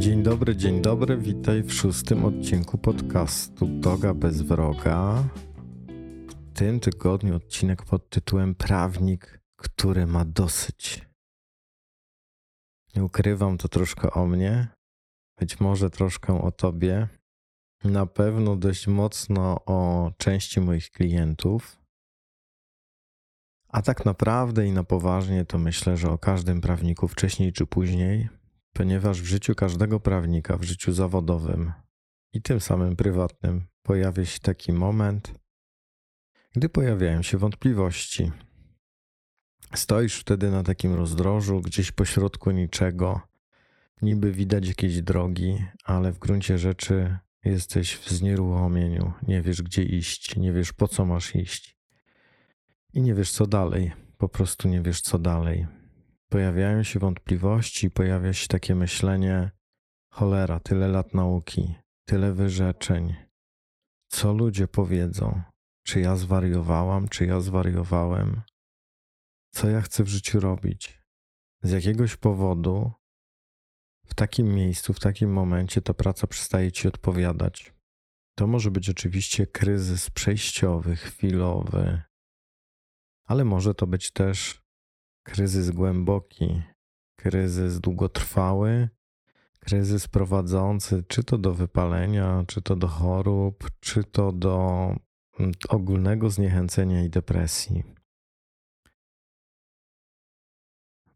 Dzień dobry, dzień dobry, witaj w szóstym odcinku podcastu Doga bez wroga. W tym tygodniu odcinek pod tytułem Prawnik, który ma dosyć. Nie ukrywam to troszkę o mnie, być może troszkę o tobie, na pewno dość mocno o części moich klientów. A tak naprawdę i na poważnie to myślę, że o każdym prawniku wcześniej czy później ponieważ w życiu każdego prawnika, w życiu zawodowym i tym samym prywatnym pojawia się taki moment, gdy pojawiają się wątpliwości. Stoisz wtedy na takim rozdrożu, gdzieś pośrodku niczego, niby widać jakieś drogi, ale w gruncie rzeczy jesteś w znieruchomieniu, nie wiesz gdzie iść, nie wiesz po co masz iść. I nie wiesz co dalej, po prostu nie wiesz co dalej pojawiają się wątpliwości, pojawia się takie myślenie: cholera, tyle lat nauki, tyle wyrzeczeń. Co ludzie powiedzą? Czy ja zwariowałam, czy ja zwariowałem? Co ja chcę w życiu robić? Z jakiegoś powodu w takim miejscu, w takim momencie ta praca przestaje ci odpowiadać. To może być oczywiście kryzys przejściowy, chwilowy, ale może to być też kryzys głęboki, kryzys długotrwały, kryzys prowadzący czy to do wypalenia, czy to do chorób, czy to do mm, ogólnego zniechęcenia i depresji.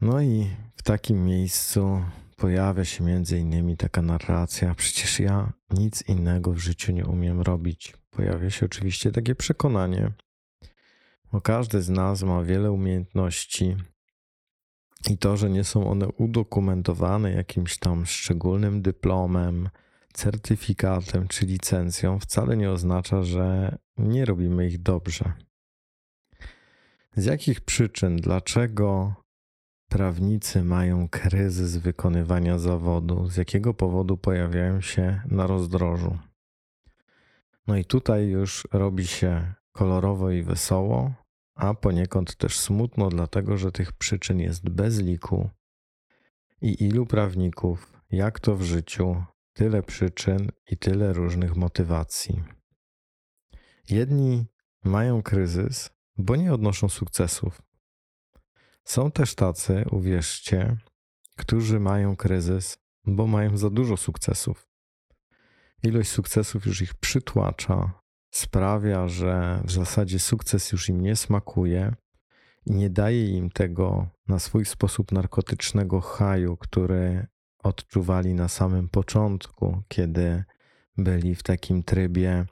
No i w takim miejscu pojawia się między innymi taka narracja: przecież ja nic innego w życiu nie umiem robić. Pojawia się oczywiście takie przekonanie, bo każdy z nas ma wiele umiejętności, i to, że nie są one udokumentowane jakimś tam szczególnym dyplomem, certyfikatem czy licencją, wcale nie oznacza, że nie robimy ich dobrze. Z jakich przyczyn, dlaczego prawnicy mają kryzys wykonywania zawodu? Z jakiego powodu pojawiają się na rozdrożu? No i tutaj już robi się kolorowo i wesoło, a poniekąd też smutno, dlatego że tych przyczyn jest bez liku. I ilu prawników, jak to w życiu, tyle przyczyn i tyle różnych motywacji. Jedni mają kryzys, bo nie odnoszą sukcesów. Są też tacy, uwierzcie, którzy mają kryzys, bo mają za dużo sukcesów. Ilość sukcesów już ich przytłacza, sprawia, że w zasadzie sukces już im nie smakuje i nie daje im tego na swój sposób narkotycznego haju, który odczuwali na samym początku, kiedy byli w takim trybie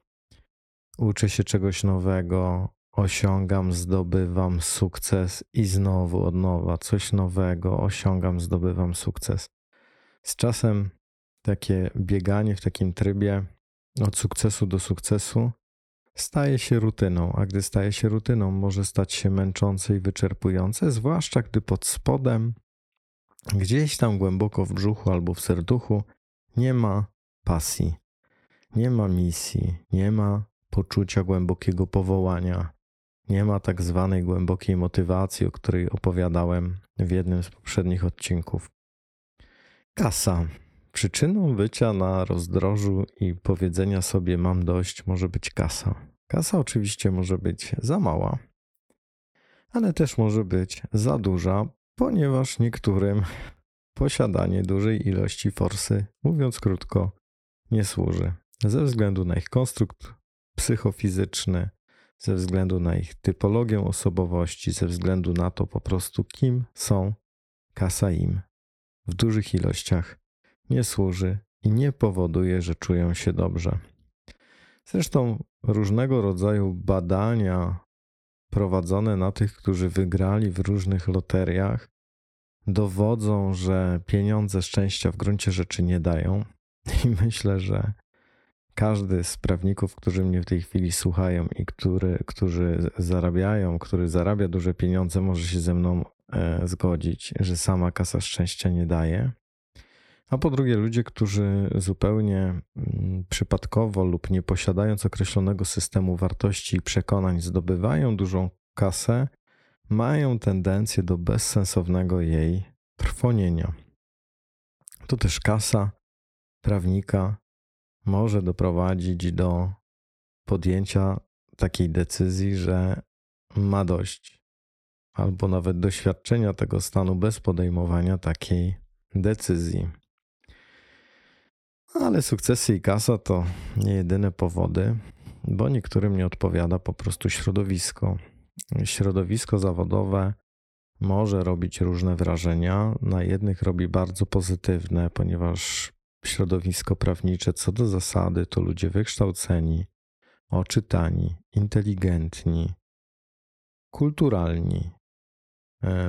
uczę się czegoś nowego, osiągam, zdobywam sukces i znowu od nowa coś nowego, osiągam, zdobywam sukces. Z czasem takie bieganie w takim trybie od sukcesu do sukcesu staje się rutyną, a gdy staje się rutyną, może stać się męczące i wyczerpujące, zwłaszcza gdy pod spodem, gdzieś tam głęboko w brzuchu albo w serduchu, nie ma pasji, nie ma misji, nie ma poczucia głębokiego powołania, nie ma tak zwanej głębokiej motywacji, o której opowiadałem w jednym z poprzednich odcinków. Kasa. Przyczyną bycia na rozdrożu i powiedzenia sobie mam dość może być kasa. Kasa oczywiście może być za mała, ale też może być za duża, ponieważ niektórym posiadanie dużej ilości forsy, mówiąc krótko, nie służy. Ze względu na ich konstrukt psychofizyczny, ze względu na ich typologię osobowości, ze względu na to po prostu, kim są, kasa im w dużych ilościach nie służy i nie powoduje, że czują się dobrze. Zresztą różnego rodzaju badania prowadzone na tych, którzy wygrali w różnych loteriach, dowodzą, że pieniądze szczęścia w gruncie rzeczy nie dają. I myślę, że każdy z prawników, którzy mnie w tej chwili słuchają i który, którzy zarabiają, który zarabia duże pieniądze, może się ze mną e, zgodzić, że sama kasa szczęścia nie daje. A po drugie, ludzie, którzy zupełnie mm, przypadkowo lub nie posiadając określonego systemu wartości i przekonań zdobywają dużą kasę, mają tendencję do bezsensownego jej trwonienia. To też kasa prawnika może doprowadzić do podjęcia takiej decyzji, że ma dość, albo nawet doświadczenia tego stanu bez podejmowania takiej decyzji. Ale sukcesy i kasa to nie jedyne powody, bo niektórym nie odpowiada po prostu środowisko. Środowisko zawodowe może robić różne wrażenia. Na jednych robi bardzo pozytywne, ponieważ środowisko prawnicze co do zasady to ludzie wykształceni, oczytani, inteligentni, kulturalni,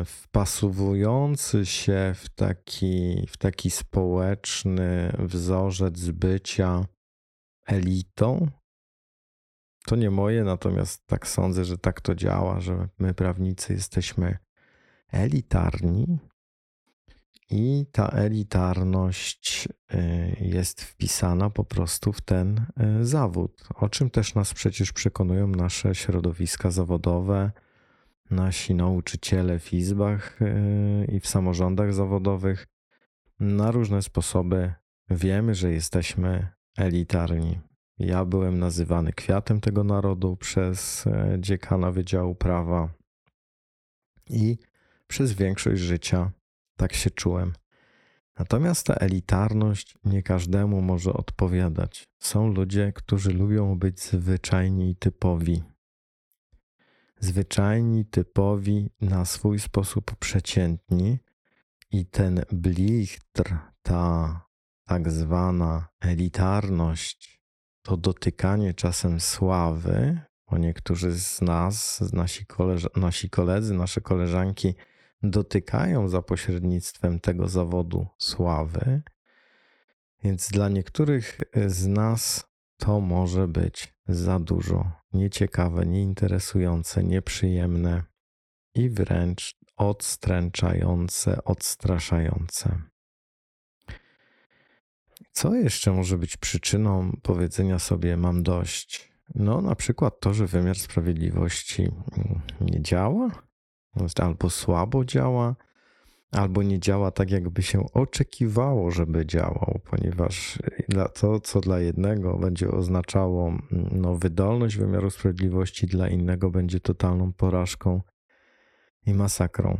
wpasowujący się w taki, w taki społeczny wzorzec bycia elitą. To nie moje, natomiast tak sądzę, że tak to działa, że my prawnicy jesteśmy elitarni i ta elitarność y, jest wpisana po prostu w ten y, zawód, o czym też nas przecież przekonują nasze środowiska zawodowe, nasi nauczyciele w izbach y, i w samorządach zawodowych. Na różne sposoby wiemy, że jesteśmy elitarni. Ja byłem nazywany kwiatem tego narodu przez dziekana Wydziału Prawa i przez większość życia tak się czułem. Natomiast ta elitarność nie każdemu może odpowiadać. Są ludzie, którzy lubią być zwyczajni i typowi. Zwyczajni, typowi, na swój sposób przeciętni, i ten blichtr, ta tak zwana elitarność, to dotykanie czasem sławy, bo niektórzy z nas, nasi, koleż nasi koledzy, nasze koleżanki, dotykają za pośrednictwem tego zawodu sławy. Więc dla niektórych z nas to może być za dużo, nieciekawe, nieinteresujące, nieprzyjemne i wręcz odstręczające, odstraszające. Co jeszcze może być przyczyną powiedzenia sobie: Mam dość? No, na przykład to, że wymiar sprawiedliwości nie działa, albo słabo działa, albo nie działa tak, jakby się oczekiwało, żeby działał, ponieważ to, co dla jednego będzie oznaczało mm, no, wydolność wymiaru sprawiedliwości, dla innego będzie totalną porażką i masakrą.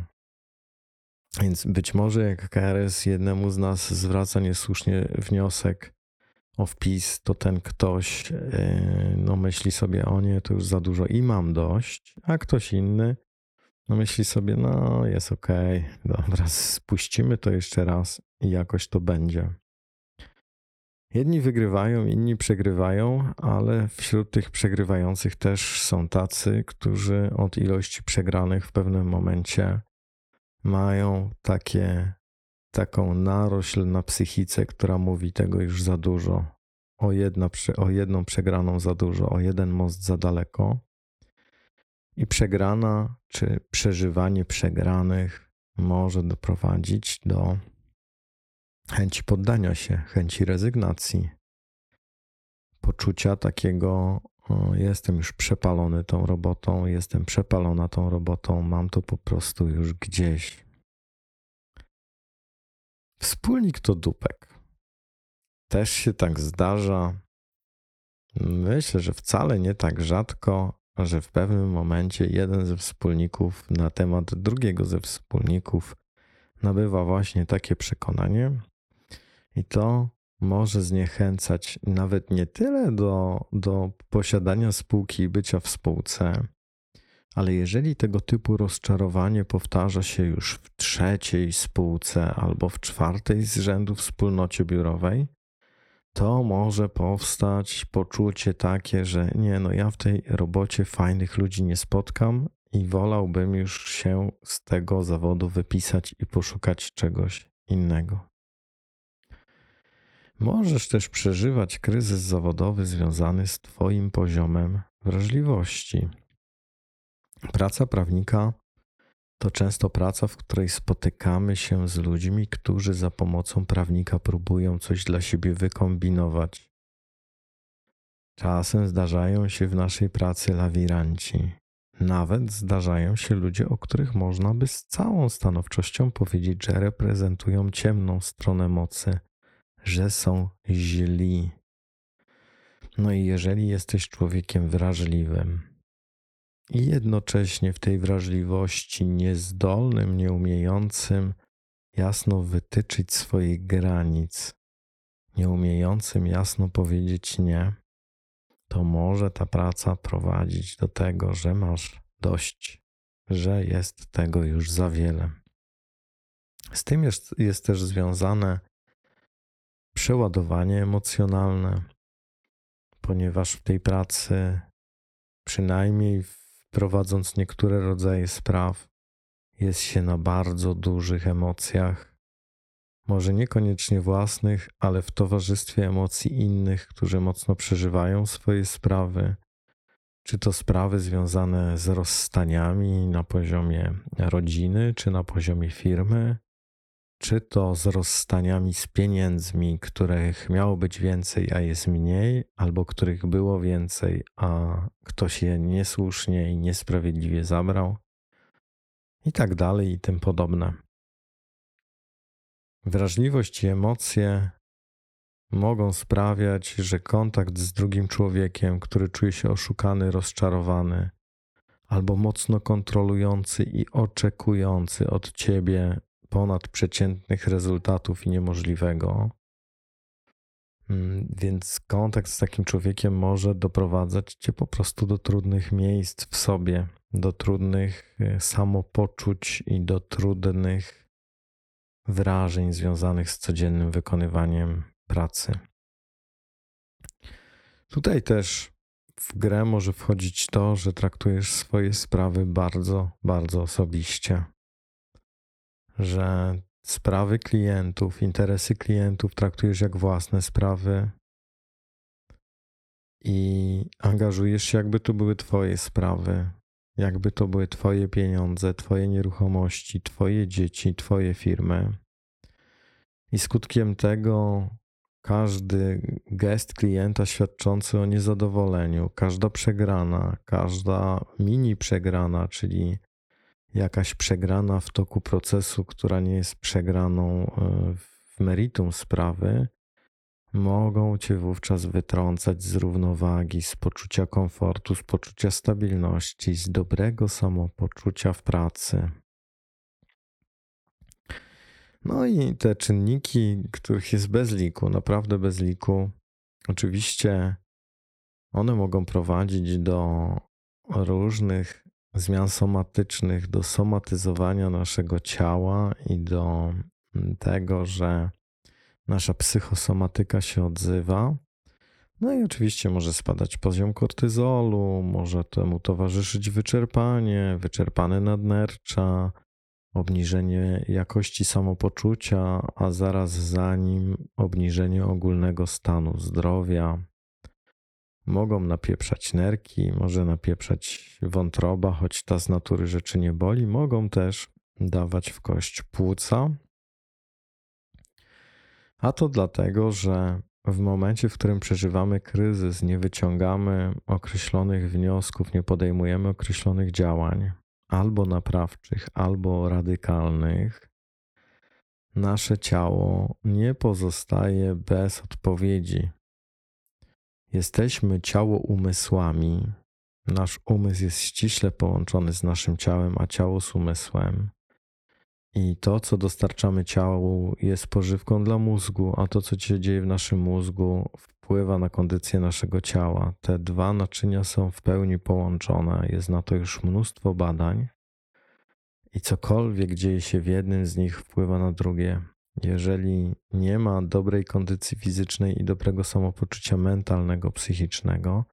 Więc być może jak KRS jednemu z nas zwraca niesłusznie wniosek o wpis, to ten ktoś yy, no, myśli sobie o nie, to już za dużo i mam dość, a ktoś inny no myśli sobie, no jest okej, okay, dobra, spuścimy to jeszcze raz i jakoś to będzie. Jedni wygrywają, inni przegrywają, ale wśród tych przegrywających też są tacy, którzy od ilości przegranych w pewnym momencie mają takie, taką narośl na psychice, która mówi tego już za dużo. O, jedna, o jedną przegraną za dużo, o jeden most za daleko. I przegrana czy przeżywanie przegranych może doprowadzić do chęci poddania się, chęci rezygnacji, poczucia takiego: jestem już przepalony tą robotą, jestem przepalona tą robotą, mam to po prostu już gdzieś. Wspólnik to dupek. Też się tak zdarza. Myślę, że wcale nie tak rzadko, że w pewnym momencie jeden ze wspólników na temat drugiego ze wspólników nabywa właśnie takie przekonanie, i to może zniechęcać nawet nie tyle do, do posiadania spółki i bycia w spółce, ale jeżeli tego typu rozczarowanie powtarza się już w trzeciej spółce albo w czwartej z rzędu wspólnocie biurowej, to może powstać poczucie takie, że nie, no ja w tej robocie fajnych ludzi nie spotkam i wolałbym już się z tego zawodu wypisać i poszukać czegoś innego. Możesz też przeżywać kryzys zawodowy związany z Twoim poziomem wrażliwości. Praca prawnika to często praca, w której spotykamy się z ludźmi, którzy za pomocą prawnika próbują coś dla siebie wykombinować. Czasem zdarzają się w naszej pracy lawiranci. Nawet zdarzają się ludzie, o których można by z całą stanowczością powiedzieć, że reprezentują ciemną stronę mocy, że są źli. No i jeżeli jesteś człowiekiem wrażliwym i jednocześnie w tej wrażliwości niezdolnym, nieumiejącym jasno wytyczyć swoich granic, nieumiejącym jasno powiedzieć nie, to może ta praca prowadzić do tego, że masz dość, że jest tego już za wiele. Z tym jest, jest też związane przeładowanie emocjonalne, ponieważ w tej pracy, przynajmniej prowadząc niektóre rodzaje spraw, jest się na bardzo dużych emocjach, może niekoniecznie własnych, ale w towarzystwie emocji innych, którzy mocno przeżywają swoje sprawy, czy to sprawy związane z rozstaniami na poziomie rodziny, czy na poziomie firmy, czy to z rozstaniami z pieniędzmi, których miało być więcej, a jest mniej, albo których było więcej, a ktoś je niesłusznie i niesprawiedliwie zabrał, i tak dalej, i tym podobne. Wrażliwość i emocje mogą sprawiać, że kontakt z drugim człowiekiem, który czuje się oszukany, rozczarowany, albo mocno kontrolujący i oczekujący od ciebie ponadprzeciętnych rezultatów i niemożliwego. Mm, więc kontakt z takim człowiekiem może doprowadzać cię po prostu do trudnych miejsc w sobie, do trudnych e, samopoczuć i do trudnych wrażeń związanych z codziennym wykonywaniem pracy. Tutaj też w grę może wchodzić to, że traktujesz swoje sprawy bardzo, bardzo osobiście że sprawy klientów, interesy klientów traktujesz jak własne sprawy i angażujesz się, jakby to były Twoje sprawy, jakby to były Twoje pieniądze, Twoje nieruchomości, Twoje dzieci, Twoje firmy. I skutkiem tego każdy gest klienta świadczący o niezadowoleniu, każda przegrana, każda mini przegrana, czyli jakaś przegrana w toku procesu, która nie jest przegraną e, w meritum sprawy, mogą cię wówczas wytrącać z równowagi, z poczucia komfortu, z poczucia stabilności, z dobrego samopoczucia w pracy. No i te czynniki, których jest bez liku, naprawdę bez liku, oczywiście one mogą prowadzić do różnych zmian somatycznych, do somatyzowania naszego ciała i do mm, tego, że nasza psychosomatyka się odzywa. No i oczywiście może spadać poziom kortyzolu, może temu towarzyszyć wyczerpanie, wyczerpane nadnercza, obniżenie jakości samopoczucia, a zaraz za nim obniżenie ogólnego stanu zdrowia, Mogą napieprzać nerki, może napieprzać wątroba, choć ta z natury rzeczy nie boli. Mogą też dawać w kość płuca. A to dlatego, że w momencie, w którym przeżywamy kryzys, nie wyciągamy określonych wniosków, nie podejmujemy określonych działań, albo naprawczych, albo radykalnych, nasze ciało nie pozostaje bez odpowiedzi Jesteśmy ciało umysłami. Nasz umysł jest ściśle połączony z naszym ciałem, a ciało z umysłem. I to, co dostarczamy ciału, jest pożywką dla mózgu, a to, co się dzieje w naszym mózgu, wpływa na kondycję naszego ciała. Te dwa naczynia są w pełni połączone. Jest na to już mnóstwo badań. I cokolwiek dzieje się w jednym z nich, wpływa na drugie. Jeżeli nie ma dobrej kondycji fizycznej i dobrego samopoczucia mentalnego, psychicznego,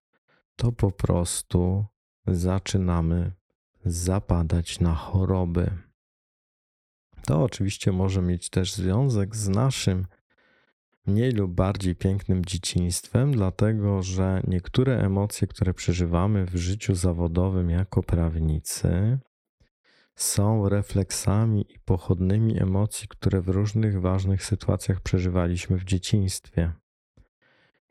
to po prostu zaczynamy zapadać na choroby. To oczywiście może mieć też związek z naszym mniej lub bardziej pięknym dzieciństwem, dlatego że niektóre emocje, które przeżywamy w życiu zawodowym jako prawnicy, są refleksami i pochodnymi emocji, które w różnych ważnych sytuacjach przeżywaliśmy w dzieciństwie.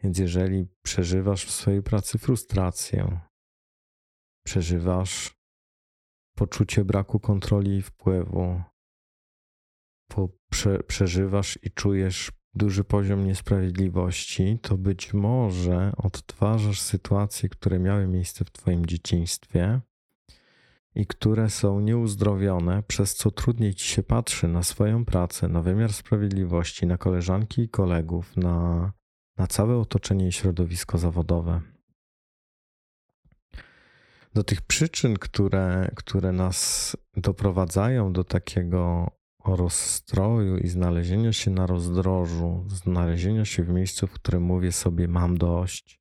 Więc jeżeli przeżywasz w swojej pracy frustrację, przeżywasz poczucie braku kontroli i wpływu, prze, przeżywasz i czujesz duży poziom niesprawiedliwości, to być może odtwarzasz sytuacje, które miały miejsce w Twoim dzieciństwie i które są nieuzdrowione, przez co trudniej Ci się patrzy na swoją pracę, na wymiar sprawiedliwości, na koleżanki i kolegów, na, na całe otoczenie i środowisko zawodowe. Do tych przyczyn, które, które nas doprowadzają do takiego rozstroju i znalezienia się na rozdrożu, znalezienia się w miejscu, w którym mówię sobie mam dość,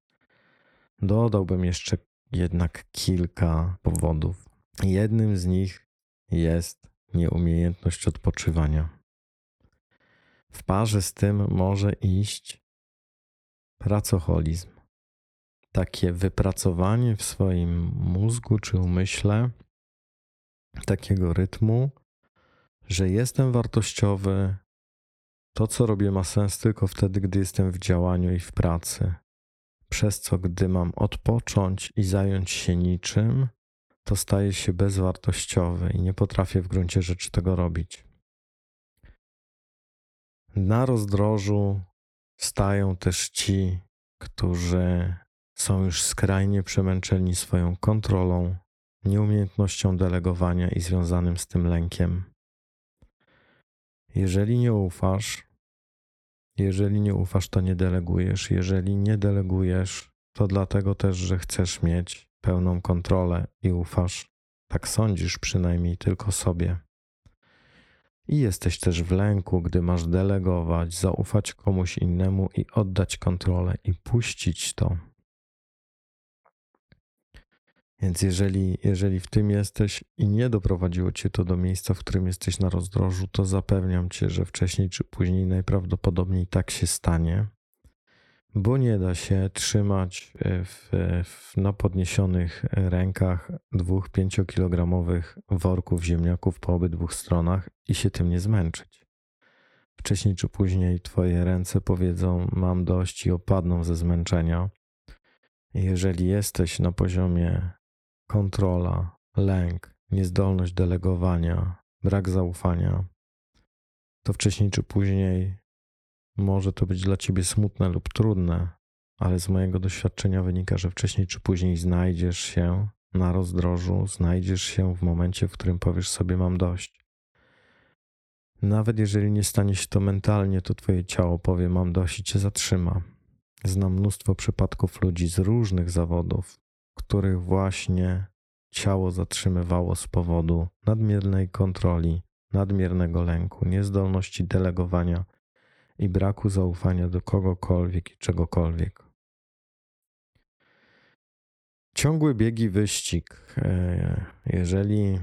dodałbym jeszcze jednak kilka powodów. Jednym z nich jest nieumiejętność odpoczywania. W parze z tym może iść pracoholizm. Takie wypracowanie w swoim mózgu czy umyśle takiego rytmu, że jestem wartościowy, to co robię ma sens tylko wtedy, gdy jestem w działaniu i w pracy. Przez co, gdy mam odpocząć i zająć się niczym, to staje się bezwartościowy i nie potrafię w gruncie rzeczy tego robić. Na rozdrożu stają też ci, którzy są już skrajnie przemęczeni swoją kontrolą, nieumiejętnością delegowania i związanym z tym lękiem. Jeżeli nie ufasz, jeżeli nie ufasz, to nie delegujesz. Jeżeli nie delegujesz, to dlatego też, że chcesz mieć pełną kontrolę i ufasz, tak sądzisz przynajmniej tylko sobie. I jesteś też w lęku, gdy masz delegować, zaufać komuś innemu i oddać kontrolę i puścić to. Więc jeżeli, jeżeli w tym jesteś i nie doprowadziło cię to do miejsca, w którym jesteś na rozdrożu, to zapewniam cię, że wcześniej czy później najprawdopodobniej tak się stanie, bo nie da się trzymać e, w, w, na podniesionych rękach dwóch pięciokilogramowych worków ziemniaków po obydwu stronach i się tym nie zmęczyć. Wcześniej czy później twoje ręce powiedzą: Mam dość i opadną ze zmęczenia. Jeżeli jesteś na poziomie kontrola, lęk, niezdolność delegowania, brak zaufania, to wcześniej czy później może to być dla ciebie smutne lub trudne, ale z mojego doświadczenia wynika, że wcześniej czy później znajdziesz się na rozdrożu, znajdziesz się w momencie, w którym powiesz sobie: Mam dość. Nawet jeżeli nie stanie się to mentalnie, to twoje ciało powie: Mam dość i cię zatrzyma. Znam mnóstwo przypadków ludzi z różnych zawodów, których właśnie ciało zatrzymywało z powodu nadmiernej kontroli, nadmiernego lęku, niezdolności delegowania i braku zaufania do kogokolwiek i czegokolwiek. Ciągły biegi wyścig. E, jeżeli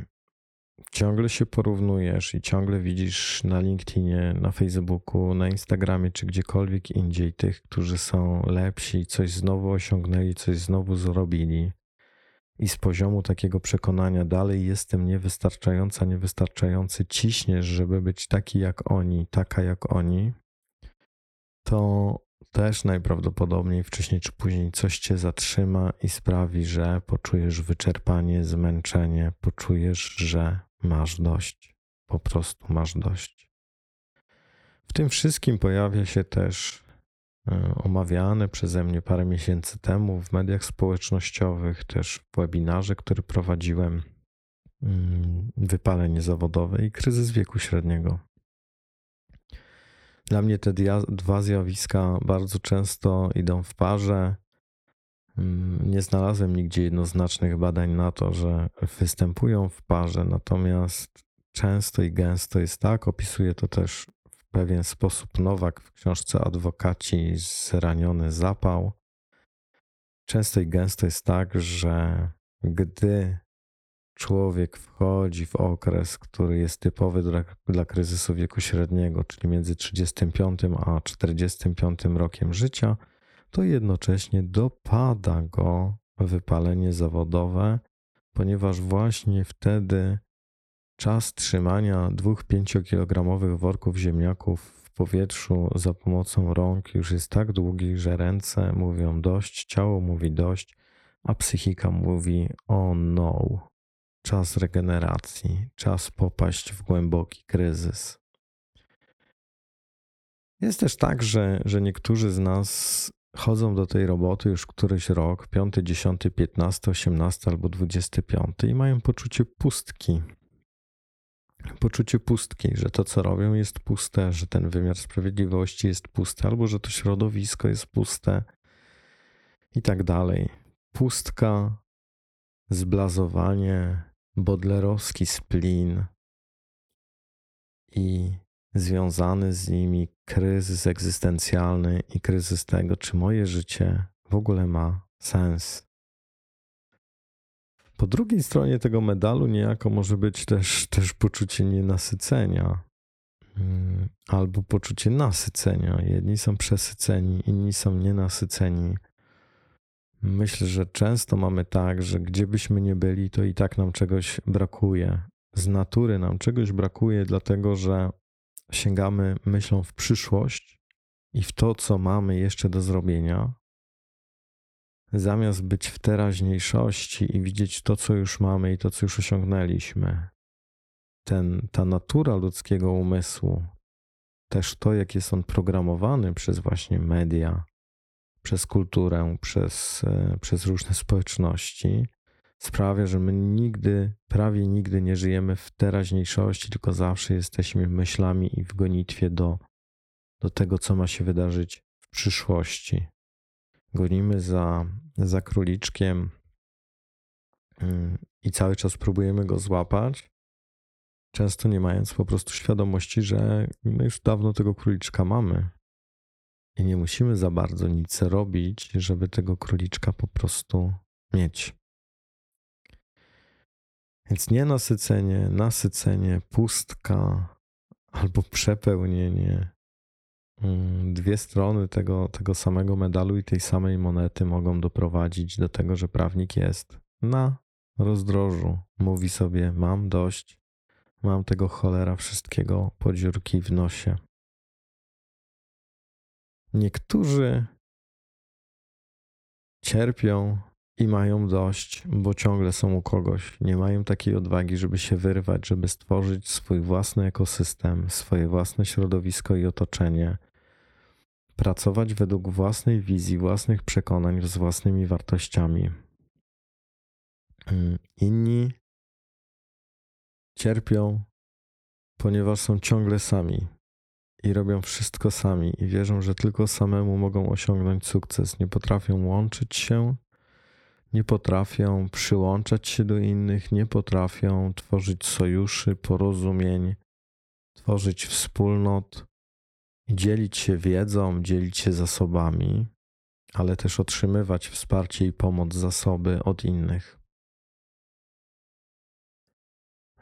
ciągle się porównujesz i ciągle widzisz na LinkedInie, na Facebooku, na Instagramie czy gdziekolwiek indziej tych, którzy są lepsi, coś znowu osiągnęli, coś znowu zrobili, i z poziomu takiego przekonania dalej jestem niewystarczająca, niewystarczający, ciśniesz, żeby być taki jak oni, taka jak oni, to też najprawdopodobniej wcześniej czy później coś cię zatrzyma i sprawi, że poczujesz wyczerpanie, zmęczenie, poczujesz, że masz dość. Po prostu masz dość. W tym wszystkim pojawia się też e, omawiane przeze mnie parę miesięcy temu w mediach społecznościowych, też w webinarze, który prowadziłem, mm, wypalenie zawodowe i kryzys wieku średniego. Dla mnie te dwa zjawiska bardzo często idą w parze. Mm, nie znalazłem nigdzie jednoznacznych badań na to, że występują w parze, natomiast często i gęsto jest tak, opisuje to też w pewien sposób Nowak w książce Adwokaci zraniony zapał. Często i gęsto jest tak, że gdy człowiek wchodzi w okres, który jest typowy dla, dla kryzysu wieku średniego, czyli między 35 a 45 rokiem życia, to jednocześnie dopada go wypalenie zawodowe, ponieważ właśnie wtedy czas trzymania dwóch pięciokilogramowych worków ziemniaków w powietrzu za pomocą rąk już jest tak długi, że ręce mówią dość, ciało mówi dość, a psychika mówi oh no, czas regeneracji, czas popaść w głęboki kryzys. Jest też tak, że, że niektórzy z nas chodzą do tej roboty już któryś rok, 5, 10, 15, 18 albo 25 i mają poczucie pustki. Poczucie pustki, że to, co robią, jest puste, że ten wymiar sprawiedliwości jest pusty, albo że to środowisko jest puste i tak dalej. Pustka, zblazowanie, bodlerowski splin i związany z nimi kryzys egzystencjalny i kryzys tego, czy moje życie w ogóle ma sens. Po drugiej stronie tego medalu niejako może być też, też poczucie nienasycenia mm, albo poczucie nasycenia. Jedni są przesyceni, inni są nienasyceni. Myślę, że często mamy tak, że gdzie byśmy nie byli, to i tak nam czegoś brakuje. Z natury nam czegoś brakuje, dlatego że sięgamy myślą w przyszłość i w to, co mamy jeszcze do zrobienia, zamiast być w teraźniejszości i widzieć to, co już mamy i to, co już osiągnęliśmy. Ten, ta natura ludzkiego umysłu, też to, jak jest on programowany przez właśnie media, przez kulturę, przez, e, przez różne społeczności, sprawia, że my nigdy, prawie nigdy nie żyjemy w teraźniejszości, tylko zawsze jesteśmy myślami i w gonitwie do, do tego, co ma się wydarzyć w przyszłości. Gonimy za, za króliczkiem mm, i cały czas próbujemy go złapać, często nie mając po prostu świadomości, że my już dawno tego króliczka mamy. I nie musimy za bardzo nic robić, żeby tego króliczka po prostu mieć. Więc nienasycenie, nasycenie, pustka albo przepełnienie. Mm, dwie strony tego, tego samego medalu i tej samej monety mogą doprowadzić do tego, że prawnik jest na rozdrożu. Mówi sobie: Mam dość, mam tego cholera wszystkiego podziurki w nosie. Niektórzy cierpią i mają dość, bo ciągle są u kogoś. Nie mają takiej odwagi, żeby się wyrwać, żeby stworzyć swój własny ekosystem, swoje własne środowisko i otoczenie. Pracować według własnej wizji, własnych przekonań, z własnymi wartościami. Mm, inni cierpią, ponieważ są ciągle sami i robią wszystko sami i wierzą, że tylko samemu mogą osiągnąć sukces. Nie potrafią łączyć się nie potrafią przyłączać się do innych, nie potrafią tworzyć sojuszy, porozumień, tworzyć wspólnot, dzielić się wiedzą, dzielić się zasobami, ale też otrzymywać wsparcie i pomoc, zasoby od innych.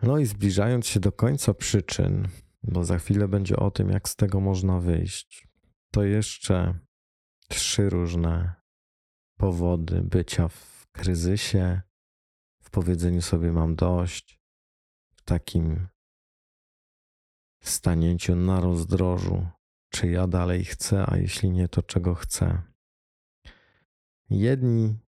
No i zbliżając się do końca przyczyn, bo za chwilę będzie o tym, jak z tego można wyjść, to jeszcze trzy różne powody bycia w kryzysie, w powiedzeniu sobie mam dość, w takim stanięciu na rozdrożu, czy ja dalej chcę, a jeśli nie, to czego chcę. Jedni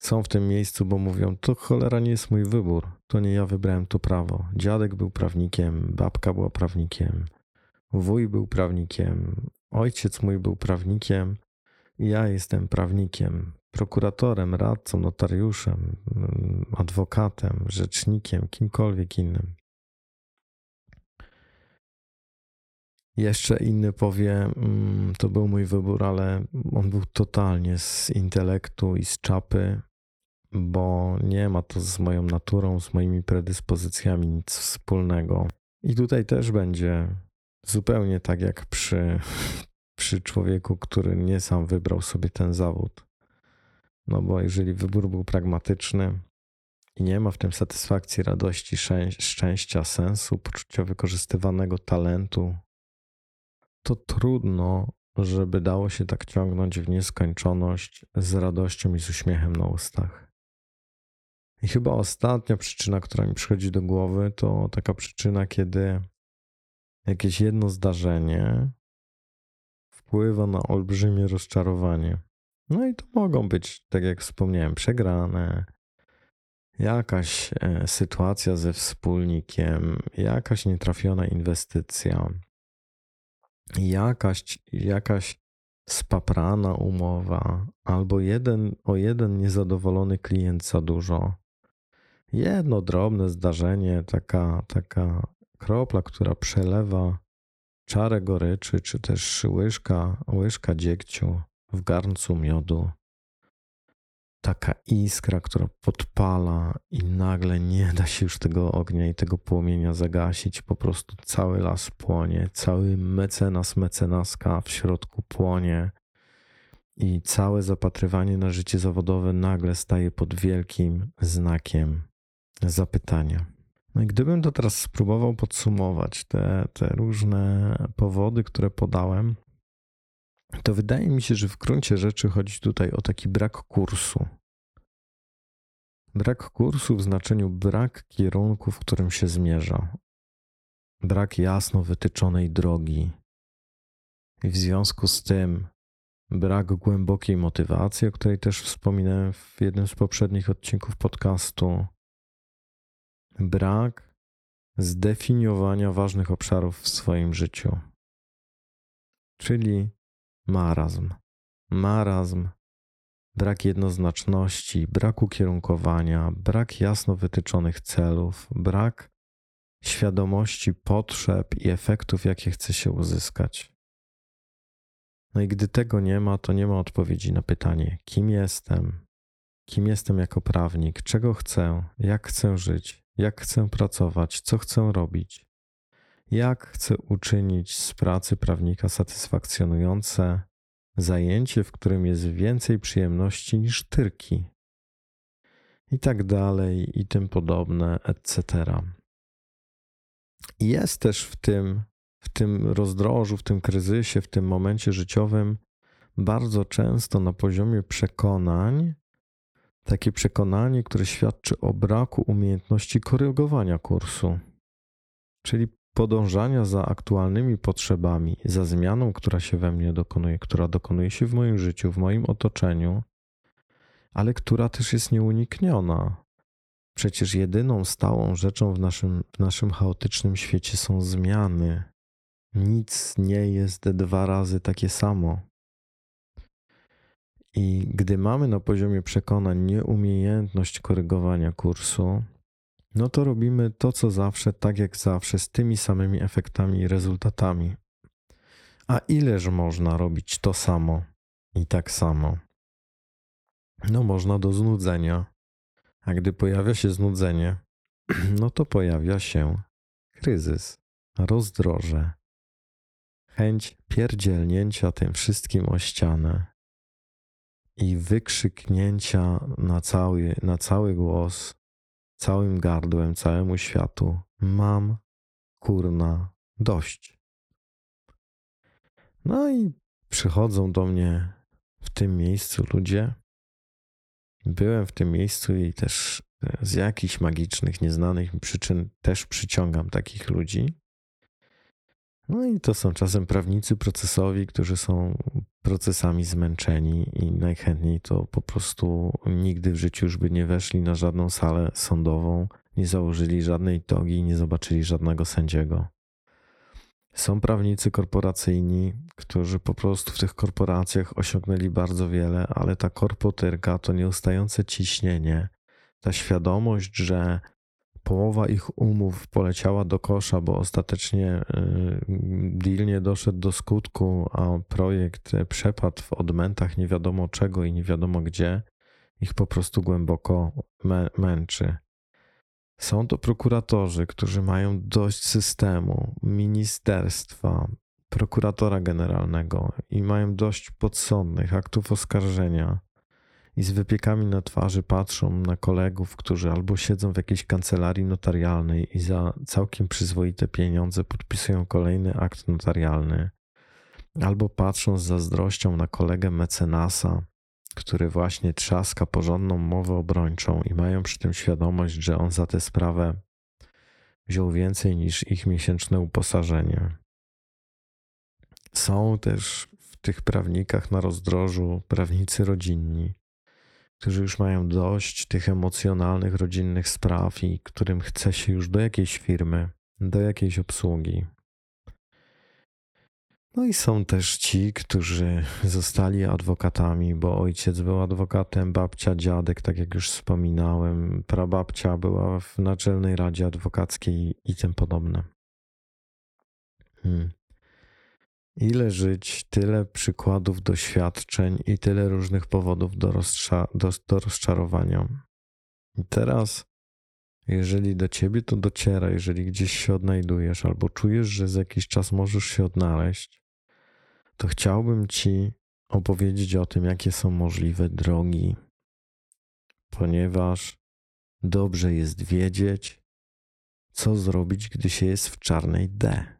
są w tym miejscu, bo mówią: To cholera nie jest mój wybór, to nie ja wybrałem to prawo. Dziadek był prawnikiem, babka była prawnikiem, wuj był prawnikiem, ojciec mój był prawnikiem, ja jestem prawnikiem prokuratorem, radcą, notariuszem, mm, adwokatem, rzecznikiem, kimkolwiek innym. Jeszcze inny powie, mm, to był mój wybór, ale on był totalnie z intelektu i z czapy, bo nie ma to z moją naturą, z moimi predyspozycjami nic wspólnego. I tutaj też będzie zupełnie tak jak przy, przy człowieku, który nie sam wybrał sobie ten zawód. No bo jeżeli wybór był pragmatyczny i nie ma w tym satysfakcji, radości, szczęścia, sensu, poczucia wykorzystywanego talentu, to trudno, żeby dało się tak ciągnąć w nieskończoność z radością i z uśmiechem na ustach. I chyba ostatnia przyczyna, która mi przychodzi do głowy, to taka przyczyna, kiedy jakieś jedno zdarzenie wpływa na olbrzymie rozczarowanie. No i to mogą być, tak jak wspomniałem, przegrane, jakaś e, sytuacja ze wspólnikiem, jakaś nietrafiona inwestycja, jakaś, jakaś spaprana umowa, albo jeden o jeden niezadowolony klient za dużo. Jedno drobne zdarzenie, taka, taka kropla, która przelewa czarę goryczy, czy też łyżka, łyżka dziegciu w garncu miodu. Taka iskra, która podpala i nagle nie da się już tego ognia i tego płomienia zagasić. Po prostu cały las płonie, cały mecenas, mecenaska w środku płonie i całe zapatrywanie na życie zawodowe nagle staje pod wielkim znakiem zapytania. No i gdybym to teraz spróbował podsumować, te, te różne powody, które podałem, to wydaje mi się, że w gruncie rzeczy chodzi tutaj o taki brak kursu. Brak kursu w znaczeniu brak kierunku, w którym się zmierza. Brak jasno wytyczonej drogi. I w związku z tym brak głębokiej motywacji, o której też wspominałem w jednym z poprzednich odcinków podcastu. Brak zdefiniowania ważnych obszarów w swoim życiu. Czyli marazm. Marazm, brak jednoznaczności, brak ukierunkowania, brak jasno wytyczonych celów, brak świadomości potrzeb i efektów, jakie chce się uzyskać. No i gdy tego nie ma, to nie ma odpowiedzi na pytanie, kim jestem, kim jestem jako prawnik, czego chcę, jak chcę żyć, jak chcę pracować, co chcę robić, jak chcę uczynić z pracy prawnika satysfakcjonujące zajęcie, w którym jest więcej przyjemności niż tyrki, i tak dalej, i tym podobne, etc. Jest też w tym, w tym rozdrożu, w tym kryzysie, w tym momencie życiowym bardzo często na poziomie przekonań takie przekonanie, które świadczy o braku umiejętności korygowania kursu, czyli podążania za aktualnymi potrzebami, za zmianą, która się we mnie dokonuje, która dokonuje się w moim życiu, w moim otoczeniu, ale która też jest nieunikniona. Przecież jedyną stałą rzeczą w naszym, w naszym chaotycznym świecie są zmiany. Nic nie jest dwa razy takie samo. I gdy mamy na poziomie przekonań nieumiejętność korygowania kursu, no to robimy to, co zawsze, tak jak zawsze, z tymi samymi efektami i rezultatami. A ileż można robić to samo i tak samo? No, można do znudzenia. A gdy pojawia się znudzenie, no to pojawia się kryzys, rozdroże, chęć pierdzielnięcia tym wszystkim o ścianę i wykrzyknięcia na cały, na cały głos całym gardłem, całemu światu: Mam kurna dość. No i przychodzą do mnie w tym miejscu ludzie. Byłem w tym miejscu i też z jakichś magicznych, nieznanych przyczyn też przyciągam takich ludzi. No i to są czasem prawnicy procesowi, którzy są procesami zmęczeni i najchętniej to po prostu nigdy w życiu już by nie weszli na żadną salę sądową, nie założyli żadnej togi nie zobaczyli żadnego sędziego. Są prawnicy korporacyjni, którzy po prostu w tych korporacjach osiągnęli bardzo wiele, ale ta korpotyrka to nieustające ciśnienie, ta świadomość, że połowa ich umów poleciała do kosza, bo ostatecznie y, deal nie doszedł do skutku, a projekt przepadł w odmętach nie wiadomo czego i nie wiadomo gdzie, ich po prostu głęboko męczy. Są to prokuratorzy, którzy mają dość systemu, ministerstwa, prokuratora generalnego i mają dość podsądnych aktów oskarżenia i z wypiekami na twarzy patrzą na kolegów, którzy albo siedzą w jakiejś kancelarii notarialnej i za całkiem przyzwoite pieniądze podpisują kolejny akt notarialny, albo patrzą z zazdrością na kolegę mecenasa, który właśnie trzaska porządną mowę obrończą i mają przy tym świadomość, że on za tę sprawę wziął więcej niż ich miesięczne uposażenie. Są też w tych prawnikach na rozdrożu prawnicy rodzinni, którzy już mają dość tych emocjonalnych, rodzinnych spraw i którym chce się już do jakiejś firmy, do jakiejś obsługi. No i są też ci, którzy zostali adwokatami, bo ojciec był adwokatem, babcia, dziadek, tak jak już wspominałem, prababcia była w Naczelnej Radzie Adwokackiej i tym podobne. Hmm. Ile żyć, tyle przykładów doświadczeń i tyle różnych powodów do, rozcza do, do rozczarowania. I teraz, jeżeli do ciebie to dociera, jeżeli gdzieś się odnajdujesz, albo czujesz, że za jakiś czas możesz się odnaleźć, to chciałbym ci opowiedzieć o tym, jakie są możliwe drogi, ponieważ dobrze jest wiedzieć, co zrobić, gdy się jest w czarnej D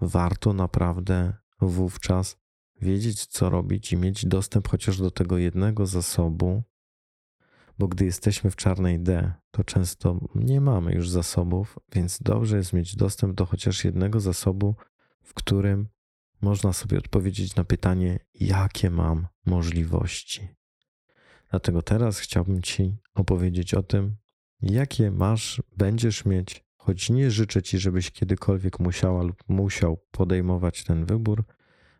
warto naprawdę wówczas wiedzieć, co robić i mieć dostęp chociaż do tego jednego zasobu, bo gdy jesteśmy w czarnej D, to często nie mamy już zasobów, więc dobrze jest mieć dostęp do chociaż jednego zasobu, w którym można sobie odpowiedzieć na pytanie, jakie mam możliwości. Dlatego teraz chciałbym Ci opowiedzieć o tym, jakie masz, będziesz mieć Choć nie życzę ci, żebyś kiedykolwiek musiała lub musiał podejmować ten wybór,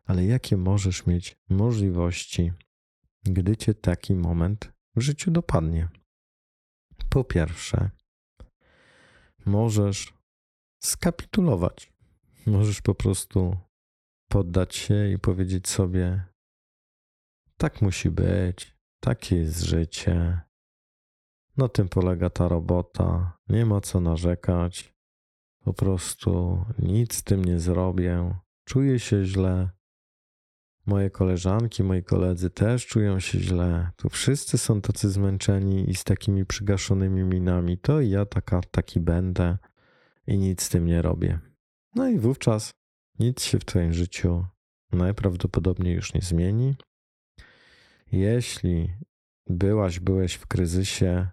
ale jakie możesz mieć możliwości, gdy cię taki moment w życiu dopadnie? Po pierwsze, możesz skapitulować. Możesz po prostu poddać się i powiedzieć sobie: Tak musi być, takie jest życie, na tym polega ta robota. Nie ma co narzekać. Po prostu nic z tym nie zrobię. Czuję się źle. Moje koleżanki, moi koledzy też czują się źle. Tu wszyscy są tacy zmęczeni i z takimi przygaszonymi minami. To i ja taka, taki będę i nic z tym nie robię. No i wówczas nic się w Twoim życiu najprawdopodobniej już nie zmieni. Jeśli byłaś, byłeś w kryzysie,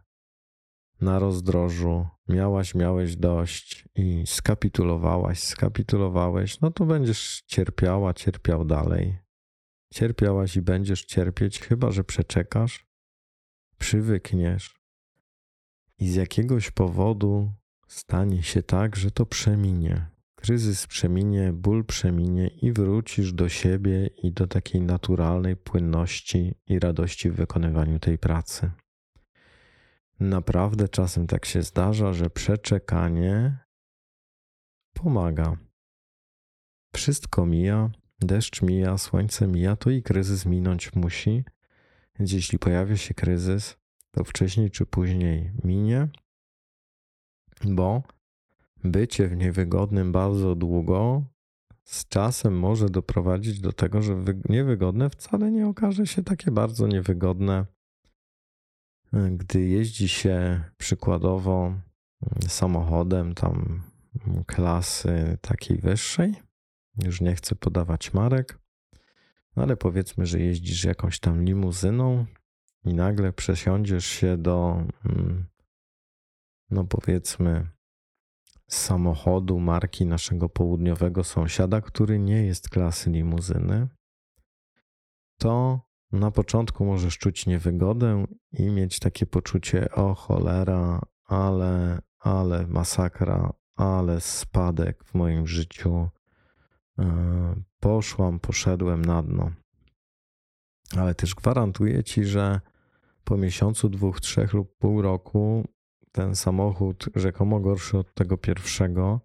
na rozdrożu, miałaś, miałeś dość i skapitulowałaś, skapitulowałeś, no to będziesz cierpiała, cierpiał dalej. Cierpiałaś i będziesz cierpieć, chyba że przeczekasz, przywykniesz i z jakiegoś powodu stanie się tak, że to przeminie. Kryzys przeminie, ból przeminie i wrócisz do siebie i do takiej naturalnej płynności i radości w wykonywaniu tej pracy. Naprawdę czasem tak się zdarza, że przeczekanie pomaga. Wszystko mija, deszcz mija, słońce mija, to i kryzys minąć musi. Więc jeśli pojawia się kryzys, to wcześniej czy później minie, bo bycie w niewygodnym bardzo długo z czasem może doprowadzić do tego, że niewygodne wcale nie okaże się takie bardzo niewygodne gdy jeździ się przykładowo mm, samochodem tam klasy takiej wyższej, już nie chcę podawać marek, ale powiedzmy, że jeździsz jakąś tam limuzyną i nagle przesiądziesz się do, mm, no powiedzmy, samochodu marki naszego południowego sąsiada, który nie jest klasy limuzyny, to na początku możesz czuć niewygodę i mieć takie poczucie: o cholera, ale, ale masakra, ale spadek w moim życiu. E, poszłam, poszedłem na dno. Ale też gwarantuję ci, że po miesiącu, dwóch, trzech lub pół roku ten samochód, rzekomo gorszy od tego pierwszego,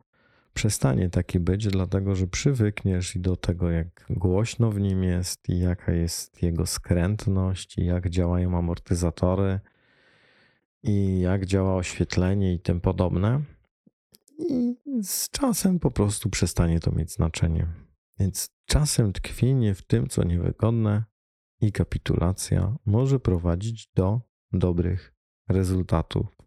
przestanie taki być, dlatego że przywykniesz i do tego, jak głośno w nim jest, i jaka jest jego skrętność, i jak działają amortyzatory, i jak działa oświetlenie i tym podobne. I z czasem po prostu przestanie to mieć znaczenie. Więc czasem tkwienie w tym, co niewygodne, i kapitulacja może prowadzić do dobrych rezultatów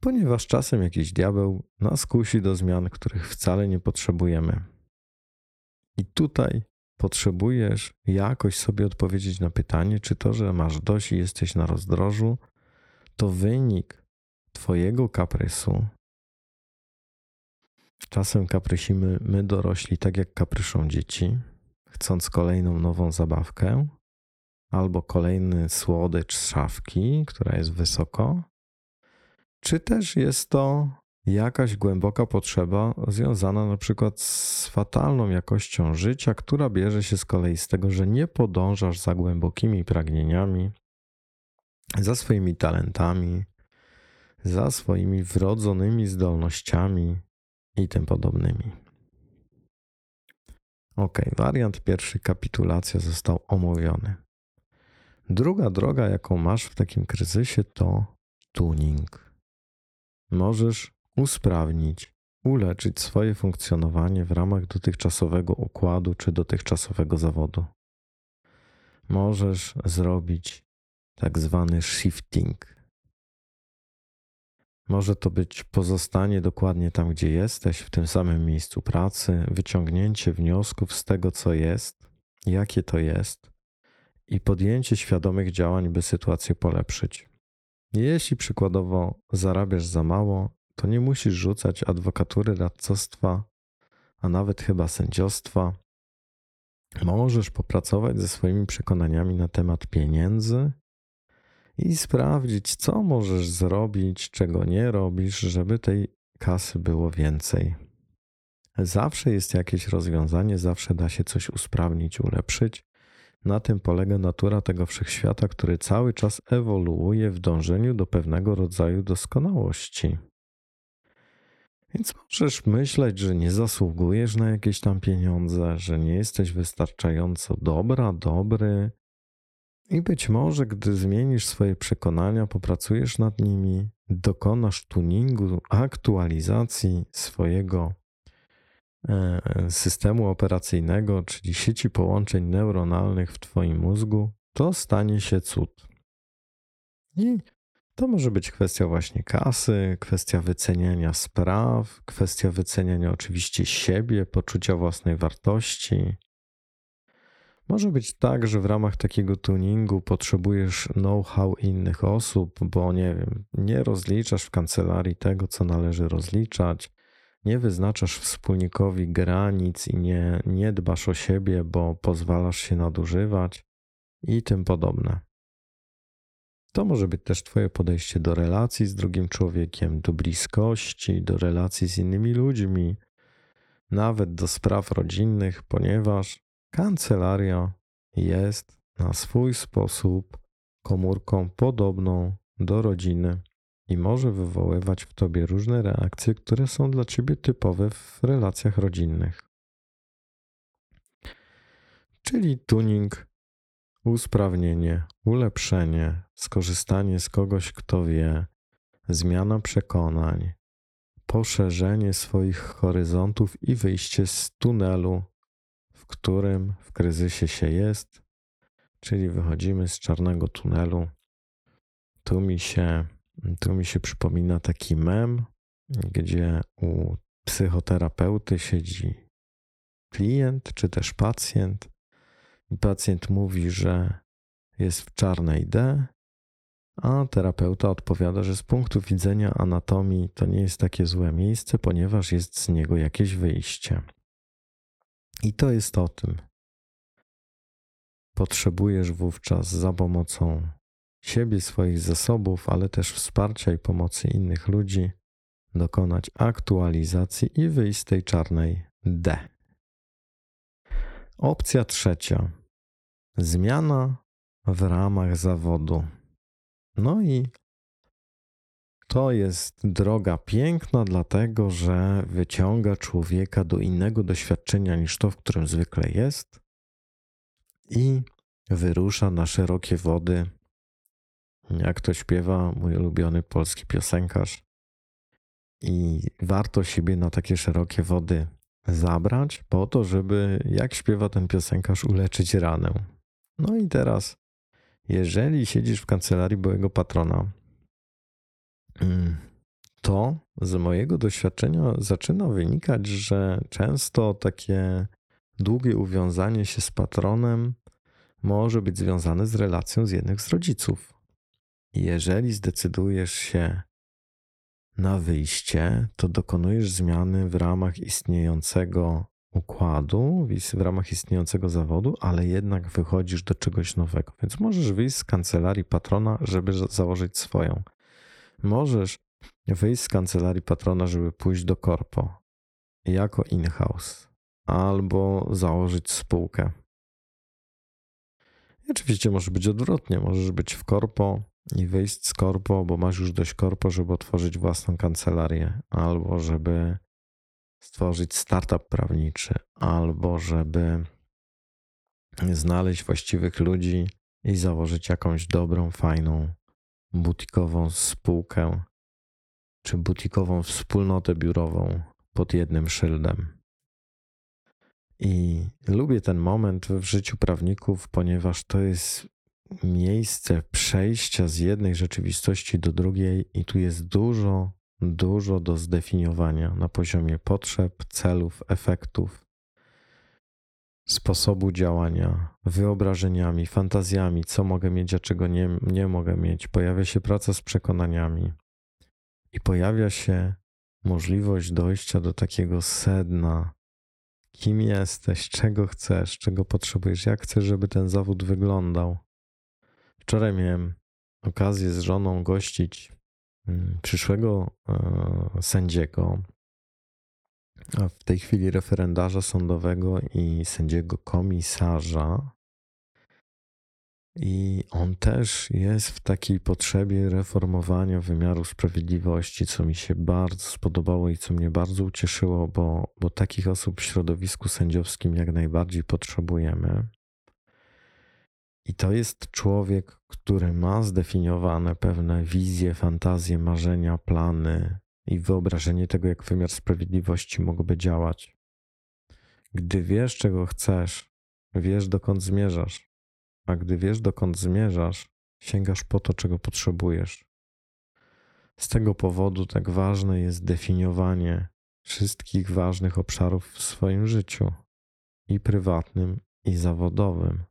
ponieważ czasem jakiś diabeł nas kusi do zmian, których wcale nie potrzebujemy. I tutaj potrzebujesz jakoś sobie odpowiedzieć na pytanie, czy to, że masz dość i jesteś na rozdrożu, to wynik Twojego kaprysu. Czasem kaprysimy my dorośli tak jak kapryszą dzieci, chcąc kolejną nową zabawkę albo kolejny słodycz z szafki, która jest wysoko, czy też jest to jakaś głęboka potrzeba związana na przykład z fatalną jakością życia, która bierze się z kolei z tego, że nie podążasz za głębokimi pragnieniami, za swoimi talentami, za swoimi wrodzonymi zdolnościami i tym podobnymi. Ok, wariant pierwszy, kapitulacja został omówiony. Druga droga, jaką masz w takim kryzysie, to tuning. Możesz usprawnić, uleczyć swoje funkcjonowanie w ramach dotychczasowego układu czy dotychczasowego zawodu. Możesz zrobić tak zwany shifting. Może to być pozostanie dokładnie tam, gdzie jesteś, w tym samym miejscu pracy, wyciągnięcie wniosków z tego, co jest, jakie to jest i podjęcie świadomych działań, by sytuację polepszyć. Jeśli przykładowo zarabiasz za mało, to nie musisz rzucać adwokatury, radcostwa, a nawet chyba sędziostwa. Możesz popracować ze swoimi przekonaniami na temat pieniędzy i sprawdzić, co możesz zrobić, czego nie robisz, żeby tej kasy było więcej. Zawsze jest jakieś rozwiązanie, zawsze da się coś usprawnić, ulepszyć. Na tym polega natura tego wszechświata, który cały czas ewoluuje w dążeniu do pewnego rodzaju doskonałości. Więc możesz myśleć, że nie zasługujesz na jakieś tam pieniądze, że nie jesteś wystarczająco dobra, dobry. I być może, gdy zmienisz swoje przekonania, popracujesz nad nimi, dokonasz tuningu, aktualizacji swojego systemu operacyjnego, czyli sieci połączeń neuronalnych w Twoim mózgu, to stanie się cud. I to może być kwestia właśnie kasy, kwestia wyceniania spraw, kwestia wyceniania oczywiście siebie, poczucia własnej wartości. Może być tak, że w ramach takiego tuningu potrzebujesz know-how innych osób, bo nie wiem, nie rozliczasz w kancelarii tego, co należy rozliczać, nie wyznaczasz wspólnikowi granic i nie, nie dbasz o siebie, bo pozwalasz się nadużywać i tym podobne. To może być też Twoje podejście do relacji z drugim człowiekiem, do bliskości, do relacji z innymi ludźmi, nawet do spraw rodzinnych, ponieważ kancelaria jest na swój sposób komórką podobną do rodziny i może wywoływać w tobie różne reakcje, które są dla ciebie typowe w relacjach rodzinnych. Czyli tuning usprawnienie, ulepszenie, skorzystanie z kogoś, kto wie, zmiana przekonań, poszerzenie swoich horyzontów i wyjście z tunelu, w którym w kryzysie się jest, czyli wychodzimy z czarnego tunelu. Tu mi się, tu mi się przypomina taki mem, gdzie u psychoterapeuty siedzi klient czy też pacjent Pacjent mówi, że jest w czarnej D, a terapeuta odpowiada, że z punktu widzenia anatomii to nie jest takie złe miejsce, ponieważ jest z niego jakieś wyjście. I to jest o tym. Potrzebujesz wówczas za pomocą siebie, swoich zasobów, ale też wsparcia i pomocy innych ludzi dokonać aktualizacji i wyjść z tej czarnej D. Opcja trzecia. Zmiana w ramach zawodu. No i to jest droga piękna, dlatego że wyciąga człowieka do innego doświadczenia niż to, w którym zwykle jest i wyrusza na szerokie wody. Jak to śpiewa mój ulubiony polski piosenkarz. I warto siebie na takie szerokie wody zabrać po to, żeby, jak śpiewa ten piosenkarz, uleczyć ranę. No i teraz, jeżeli siedzisz w kancelarii byłego patrona, mm, to z mojego doświadczenia zaczyna wynikać, że często takie długie uwiązanie się z patronem może być związane z relacją z jednym z rodziców. Jeżeli zdecydujesz się na wyjście, to dokonujesz zmiany w ramach istniejącego układu, w ramach istniejącego zawodu, ale jednak wychodzisz do czegoś nowego. Więc możesz wyjść z kancelarii patrona, żeby założyć swoją. Możesz wyjść z kancelarii patrona, żeby pójść do korpo jako in-house albo założyć spółkę. I oczywiście może być odwrotnie. Możesz być w korpo i wyjść z korpo, bo masz już dość korpo, żeby otworzyć własną kancelarię, albo żeby stworzyć startup prawniczy, albo żeby znaleźć właściwych ludzi i założyć jakąś dobrą, fajną, butikową spółkę czy butikową wspólnotę biurową pod jednym szyldem. I lubię ten moment w życiu prawników, ponieważ to jest miejsce przejścia z jednej rzeczywistości do drugiej, i tu jest dużo, dużo do zdefiniowania na poziomie potrzeb, celów, efektów, sposobu działania, wyobrażeniami, fantazjami, co mogę mieć, a czego nie, nie mogę mieć. Pojawia się praca z przekonaniami i pojawia się możliwość dojścia do takiego sedna. Kim jesteś, czego chcesz, czego potrzebujesz, jak chcesz, żeby ten zawód wyglądał. Wczoraj miałem okazję z żoną gościć mm, przyszłego e, sędziego, a w tej chwili referendarza sądowego i sędziego komisarza. I on też jest w takiej potrzebie reformowania wymiaru sprawiedliwości, co mi się bardzo spodobało i co mnie bardzo ucieszyło, bo, bo takich osób w środowisku sędziowskim jak najbardziej potrzebujemy. I to jest człowiek, który ma zdefiniowane pewne wizje, fantazje, marzenia, plany i wyobrażenie tego, jak wymiar sprawiedliwości mógłby działać. Gdy wiesz, czego chcesz, wiesz, dokąd zmierzasz, a gdy wiesz, dokąd zmierzasz, sięgasz po to, czego potrzebujesz. Z tego powodu tak ważne jest definiowanie wszystkich ważnych obszarów w swoim życiu i prywatnym, i zawodowym.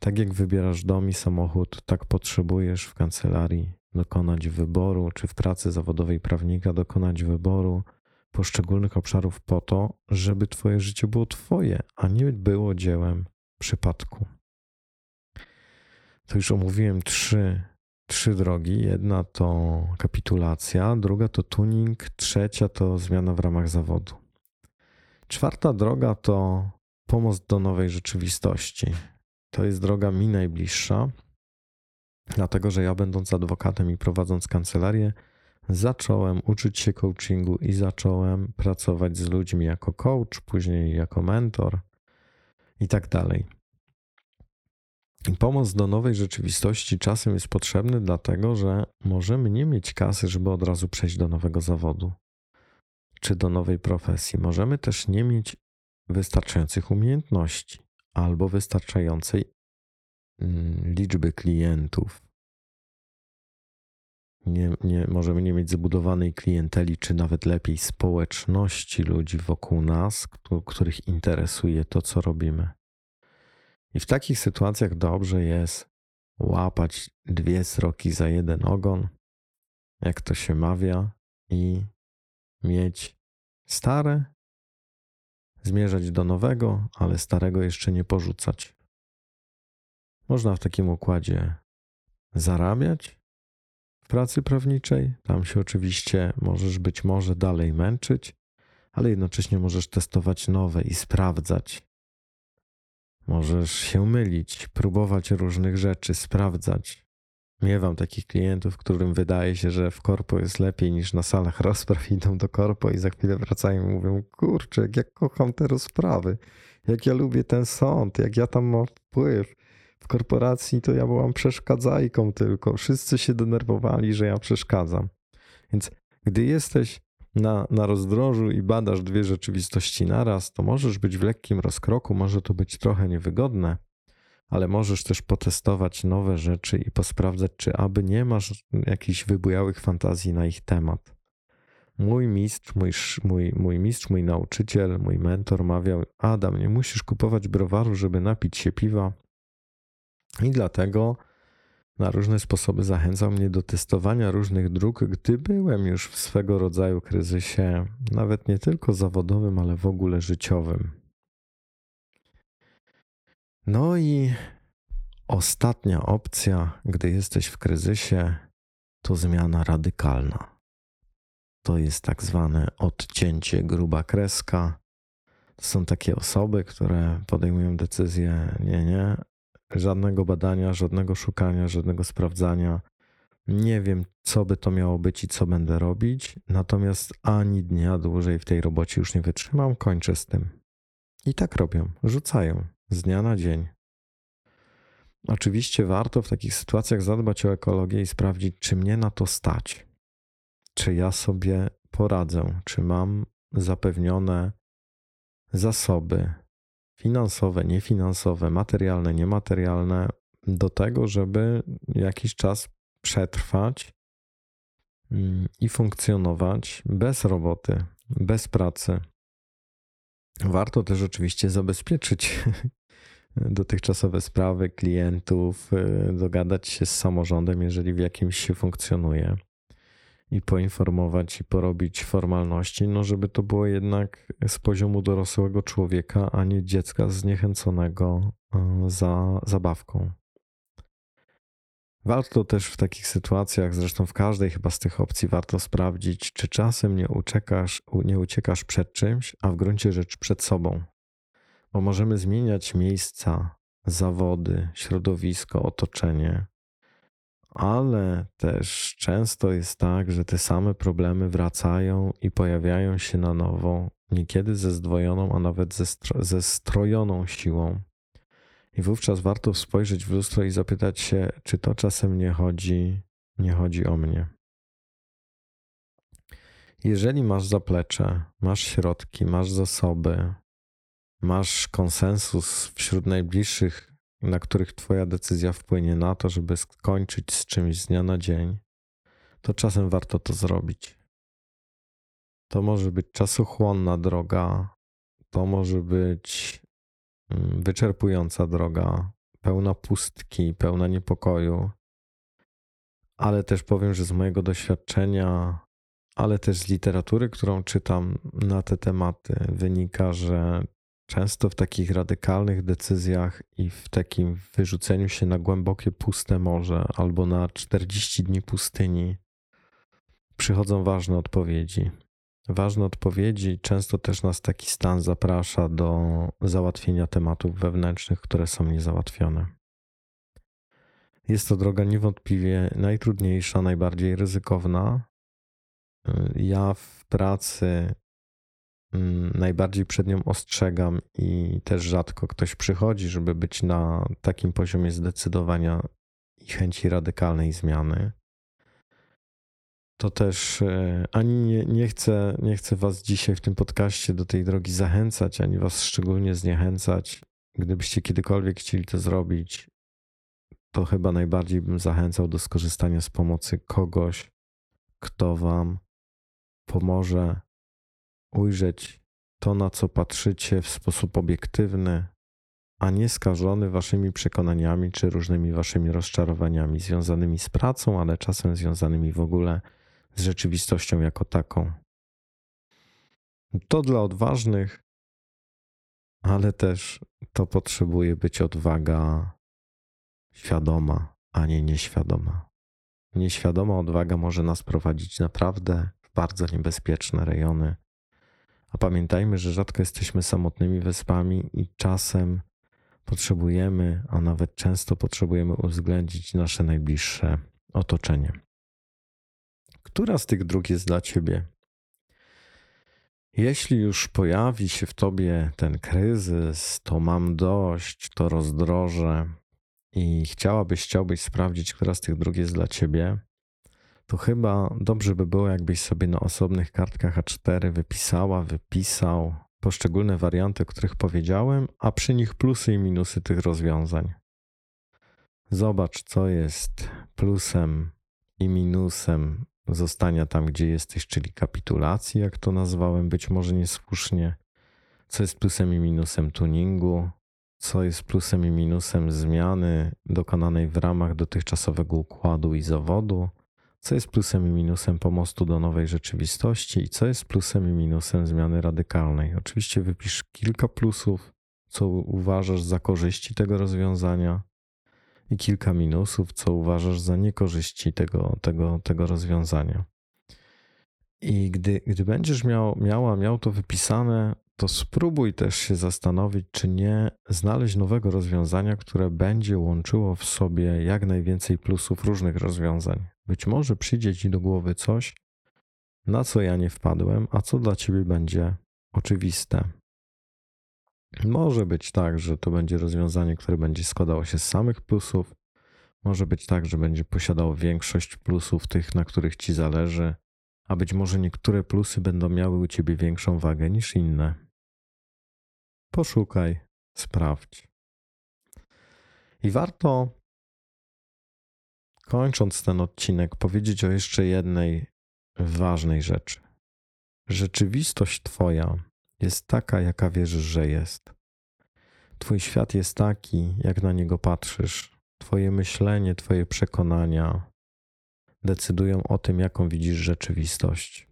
Tak jak wybierasz dom i samochód, tak potrzebujesz w kancelarii dokonać wyboru, czy w pracy zawodowej prawnika dokonać wyboru poszczególnych obszarów po to, żeby Twoje życie było Twoje, a nie było dziełem przypadku. To już omówiłem trzy, trzy drogi. Jedna to kapitulacja, druga to tuning, trzecia to zmiana w ramach zawodu. Czwarta droga to pomoc do nowej rzeczywistości. To jest droga mi najbliższa, dlatego że ja, będąc adwokatem i prowadząc kancelarię, zacząłem uczyć się coachingu i zacząłem pracować z ludźmi jako coach, później jako mentor i tak dalej. I pomoc do nowej rzeczywistości czasem jest potrzebny, dlatego że możemy nie mieć kasy, żeby od razu przejść do nowego zawodu czy do nowej profesji. Możemy też nie mieć wystarczających umiejętności albo wystarczającej mm, liczby klientów. Nie, nie, możemy nie mieć zbudowanej klienteli, czy nawet lepiej społeczności ludzi wokół nas, których interesuje to, co robimy. I w takich sytuacjach dobrze jest łapać dwie sroki za jeden ogon, jak to się mawia, i mieć stare zmierzać do nowego, ale starego jeszcze nie porzucać. Można w takim układzie zarabiać w pracy prawniczej. Tam się oczywiście możesz być może dalej męczyć, ale jednocześnie możesz testować nowe i sprawdzać. Możesz się mylić, próbować różnych rzeczy, sprawdzać. Miewam takich klientów, którym wydaje się, że w korpo jest lepiej niż na salach rozpraw. Idą do korpo i za chwilę wracają i mówią: Kurczę, jak ja kocham te rozprawy, jak ja lubię ten sąd, jak ja tam mam wpływ. W korporacji to ja byłam przeszkadzajką tylko. Wszyscy się denerwowali, że ja przeszkadzam. Więc gdy jesteś na, na rozdrożu i badasz dwie rzeczywistości naraz, to możesz być w lekkim rozkroku, może to być trochę niewygodne ale możesz też potestować nowe rzeczy i posprawdzać, czy aby nie masz jakichś wybujałych fantazji na ich temat. Mój mistrz, mój, mój, mój mistrz, mój nauczyciel, mój mentor mawiał: Adam, nie musisz kupować browaru, żeby napić się piwa. I dlatego na różne sposoby zachęcał mnie do testowania różnych dróg, gdy byłem już w swego rodzaju kryzysie, nawet nie tylko zawodowym, ale w ogóle życiowym. No i ostatnia opcja, gdy jesteś w kryzysie, to zmiana radykalna. to jest tak zwane odcięcie gruba kreska. To są takie osoby, które podejmują decyzję: nie, nie, żadnego badania, żadnego szukania, żadnego sprawdzania. Nie wiem, co by to miało być i co będę robić, natomiast ani dnia dłużej w tej robocie już nie wytrzymam, kończę z tym. I tak robią, rzucają z dnia na dzień. Oczywiście warto w takich sytuacjach zadbać o ekologię i sprawdzić, czy mnie na to stać. Czy ja sobie poradzę, czy mam zapewnione zasoby finansowe, niefinansowe, materialne, niematerialne do tego, żeby jakiś czas przetrwać mm, i funkcjonować bez roboty, bez pracy. Warto też oczywiście zabezpieczyć dotychczasowe sprawy klientów, y, dogadać się z samorządem, jeżeli w jakimś się funkcjonuje i poinformować i porobić formalności, no żeby to było jednak z poziomu dorosłego człowieka, a nie dziecka zniechęconego y, za zabawką. Warto też w takich sytuacjach, zresztą w każdej chyba z tych opcji, warto sprawdzić, czy czasem nie uciekasz, nie uciekasz przed czymś, a w gruncie rzeczy przed sobą bo możemy zmieniać miejsca, zawody, środowisko, otoczenie, ale też często jest tak, że te same problemy wracają i pojawiają się na nowo, niekiedy ze zdwojoną, a nawet ze, ze strojoną siłą. I wówczas warto spojrzeć w lustro i zapytać się, czy to czasem nie chodzi, nie chodzi o mnie. Jeżeli masz zaplecze, masz środki, masz zasoby, masz konsensus wśród najbliższych, na których Twoja decyzja wpłynie na to, żeby skończyć z czymś z dnia na dzień, to czasem warto to zrobić. To może być czasochłonna droga, to może być mm, wyczerpująca droga, pełna pustki, pełna niepokoju, ale też powiem, że z mojego doświadczenia, ale też z literatury, którą czytam na te tematy, wynika, że Często w takich radykalnych decyzjach i w takim wyrzuceniu się na głębokie, puste morze albo na 40 dni pustyni przychodzą ważne odpowiedzi. Ważne odpowiedzi często też nas taki stan zaprasza do załatwienia tematów wewnętrznych, które są niezałatwione. Jest to droga niewątpliwie najtrudniejsza, najbardziej ryzykowna. Ja w pracy najbardziej przed nią ostrzegam i też rzadko ktoś przychodzi, żeby być na takim poziomie zdecydowania i chęci radykalnej zmiany. To też e, ani nie, nie, chcę, nie chcę Was dzisiaj w tym podcaście do tej drogi zachęcać, ani Was szczególnie zniechęcać. Gdybyście kiedykolwiek chcieli to zrobić, to chyba najbardziej bym zachęcał do skorzystania z pomocy kogoś, kto Wam pomoże ujrzeć to, na co patrzycie w sposób obiektywny, a nie skażony waszymi przekonaniami czy różnymi waszymi rozczarowaniami związanymi z pracą, ale czasem związanymi w ogóle z rzeczywistością jako taką. To dla odważnych, ale też to potrzebuje być odwaga świadoma, a nie nieświadoma. Nieświadoma odwaga może nas prowadzić naprawdę w bardzo niebezpieczne rejony a pamiętajmy, że rzadko jesteśmy samotnymi wyspami i czasem potrzebujemy, a nawet często potrzebujemy uwzględnić nasze najbliższe otoczenie. Która z tych dróg jest dla ciebie? Jeśli już pojawi się w tobie ten kryzys, to mam dość, to rozdroże i chciałabyś, chciałbyś sprawdzić, która z tych dróg jest dla ciebie, to chyba dobrze by było, jakbyś sobie na osobnych kartkach A4 wypisała, wypisał poszczególne warianty, o których powiedziałem, a przy nich plusy i minusy tych rozwiązań. Zobacz, co jest plusem i minusem zostania tam, gdzie jesteś, czyli kapitulacji, jak to nazwałem, być może niesłusznie. Co jest plusem i minusem tuningu, co jest plusem i minusem zmiany dokonanej w ramach dotychczasowego układu i zawodu, co jest plusem i minusem pomostu do nowej rzeczywistości i co jest plusem i minusem zmiany radykalnej. Oczywiście wypisz kilka plusów, co uważasz za korzyści tego rozwiązania i kilka minusów, co uważasz za niekorzyści tego, tego, tego rozwiązania. I gdy, gdy będziesz miał, miała, miał to wypisane, to spróbuj też się zastanowić, czy nie znaleźć nowego rozwiązania, które będzie łączyło w sobie jak najwięcej plusów różnych rozwiązań. Być może przyjdzie ci do głowy coś, na co ja nie wpadłem, a co dla ciebie będzie oczywiste. Może być tak, że to będzie rozwiązanie, które będzie składało się z samych plusów. Może być tak, że będzie posiadało większość plusów, tych, na których ci zależy, a być może niektóre plusy będą miały u ciebie większą wagę niż inne. Poszukaj, sprawdź. I warto, kończąc ten odcinek, powiedzieć o jeszcze jednej ważnej rzeczy. Rzeczywistość Twoja jest taka, jaka wierzysz, że jest. Twój świat jest taki, jak na niego patrzysz. Twoje myślenie, Twoje przekonania decydują o tym, jaką widzisz rzeczywistość.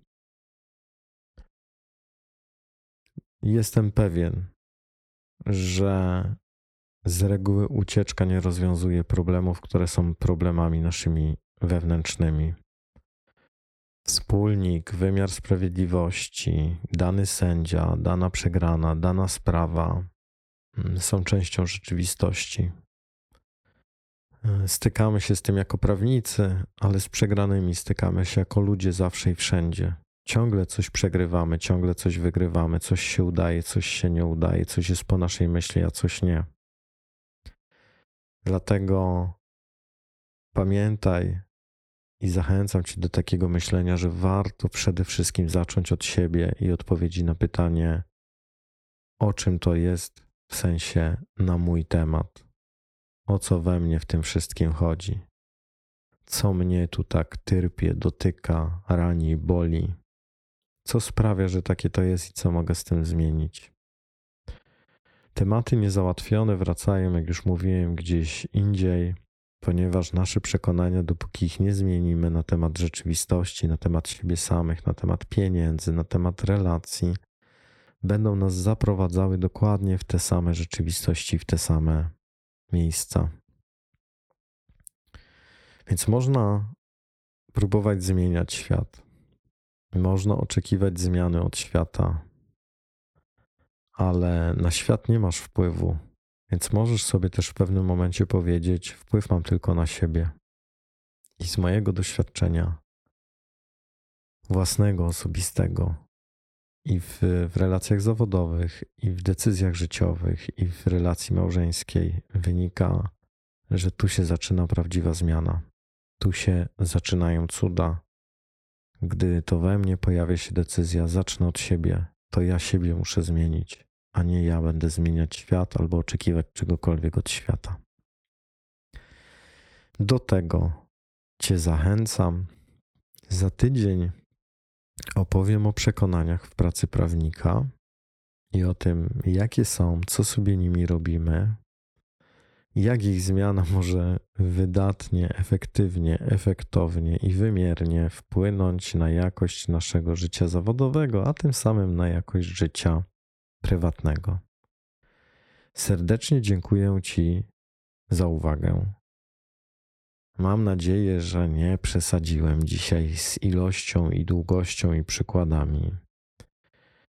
Jestem pewien, że z reguły ucieczka nie rozwiązuje problemów, które są problemami naszymi wewnętrznymi. Wspólnik, wymiar sprawiedliwości, dany sędzia, dana przegrana, dana sprawa mm, są częścią rzeczywistości. Stykamy się z tym jako prawnicy, ale z przegranymi stykamy się jako ludzie zawsze i wszędzie. Ciągle coś przegrywamy, ciągle coś wygrywamy, coś się udaje, coś się nie udaje, coś jest po naszej myśli, a coś nie. Dlatego pamiętaj i zachęcam Cię do takiego myślenia, że warto przede wszystkim zacząć od siebie i odpowiedzi na pytanie, o czym to jest, w sensie na mój temat. O co we mnie w tym wszystkim chodzi? Co mnie tu tak tyrpie, dotyka, rani, boli? Co sprawia, że takie to jest i co mogę z tym zmienić? Tematy niezałatwione wracają, jak już mówiłem, gdzieś indziej, ponieważ nasze przekonania, dopóki ich nie zmienimy na temat rzeczywistości, na temat siebie samych, na temat pieniędzy, na temat relacji, będą nas zaprowadzały dokładnie w te same rzeczywistości, w te same miejsca. Więc można próbować zmieniać świat. Można oczekiwać zmiany od świata, ale na świat nie masz wpływu, więc możesz sobie też w pewnym momencie powiedzieć: Wpływ mam tylko na siebie. I z mojego doświadczenia własnego, osobistego, i w, w relacjach zawodowych, i w decyzjach życiowych, i w relacji małżeńskiej wynika, że tu się zaczyna prawdziwa zmiana. Tu się zaczynają cuda. Gdy to we mnie pojawia się decyzja, zacznę od siebie, to ja siebie muszę zmienić, a nie ja będę zmieniać świat albo oczekiwać czegokolwiek od świata. Do tego Cię zachęcam. Za tydzień opowiem o przekonaniach w pracy prawnika i o tym, jakie są, co sobie nimi robimy, jak ich zmiana może wydatnie, efektywnie, efektownie i wymiernie wpłynąć na jakość naszego życia zawodowego, a tym samym na jakość życia prywatnego. Serdecznie dziękuję Ci za uwagę. Mam nadzieję, że nie przesadziłem dzisiaj z ilością i długością i przykładami.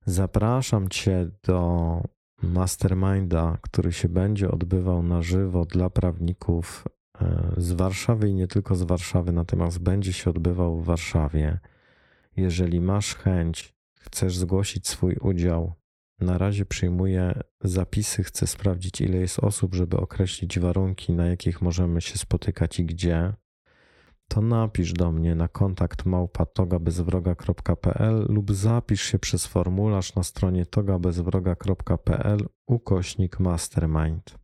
Zapraszam Cię do masterminda, który się będzie odbywał na żywo dla prawników e, z Warszawy i nie tylko z Warszawy, natomiast będzie się odbywał w Warszawie. Jeżeli masz chęć, chcesz zgłosić swój udział, na razie przyjmuję zapisy, chcę sprawdzić, ile jest osób, żeby określić warunki, na jakich możemy się spotykać i gdzie. To napisz do mnie na kontakt małpa.togabezwroga.pl lub zapisz się przez formularz na stronie togabezwroga.pl ukośnik mastermind.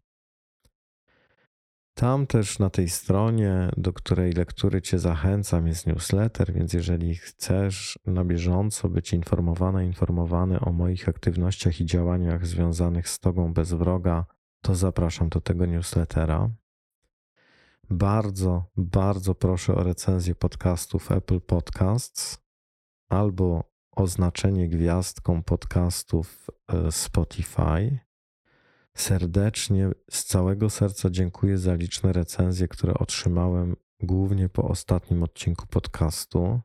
Tam też na tej stronie, do której lektury Cię zachęcam, jest newsletter, więc jeżeli chcesz na bieżąco być informowana, informowany o moich aktywnościach i działaniach związanych z Tobą bez wroga, to zapraszam do tego newslettera. Bardzo, bardzo proszę o recenzję podcastów Apple Podcasts albo oznaczenie gwiazdką podcastów e, Spotify. Serdecznie, z całego serca dziękuję za liczne recenzje, które otrzymałem głównie po ostatnim odcinku podcastu.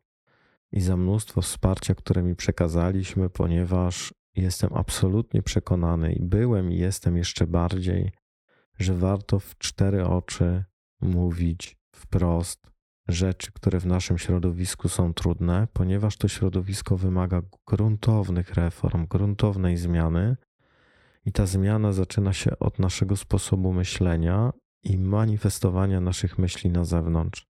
i za mnóstwo wsparcia, które mi przekazaliśmy, ponieważ jestem absolutnie przekonany i byłem i jestem jeszcze bardziej, że warto w cztery oczy mówić wprost rzeczy, które w naszym środowisku są trudne, ponieważ to środowisko wymaga gruntownych reform, gruntownej zmiany. I ta zmiana zaczyna się od naszego sposobu myślenia i manifestowania naszych myśli na zewnątrz.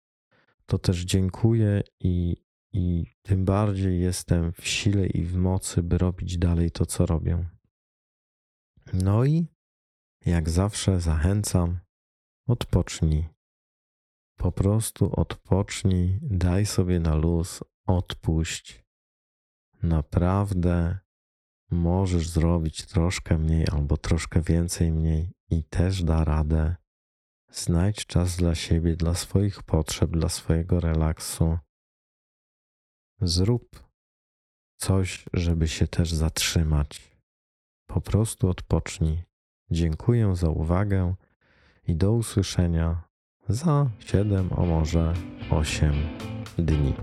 To też dziękuję i, i tym bardziej jestem w sile i w mocy, by robić dalej to, co robię. No i jak zawsze zachęcam, odpocznij. Po prostu odpocznij, daj sobie na luz, odpuść. Naprawdę możesz zrobić troszkę mniej albo troszkę więcej mniej i też da radę. Znajdź czas dla siebie, dla swoich potrzeb, dla swojego relaksu. Zrób coś, żeby się też zatrzymać. Po prostu odpocznij. Dziękuję za uwagę i do usłyszenia za 7, a może 8 dni.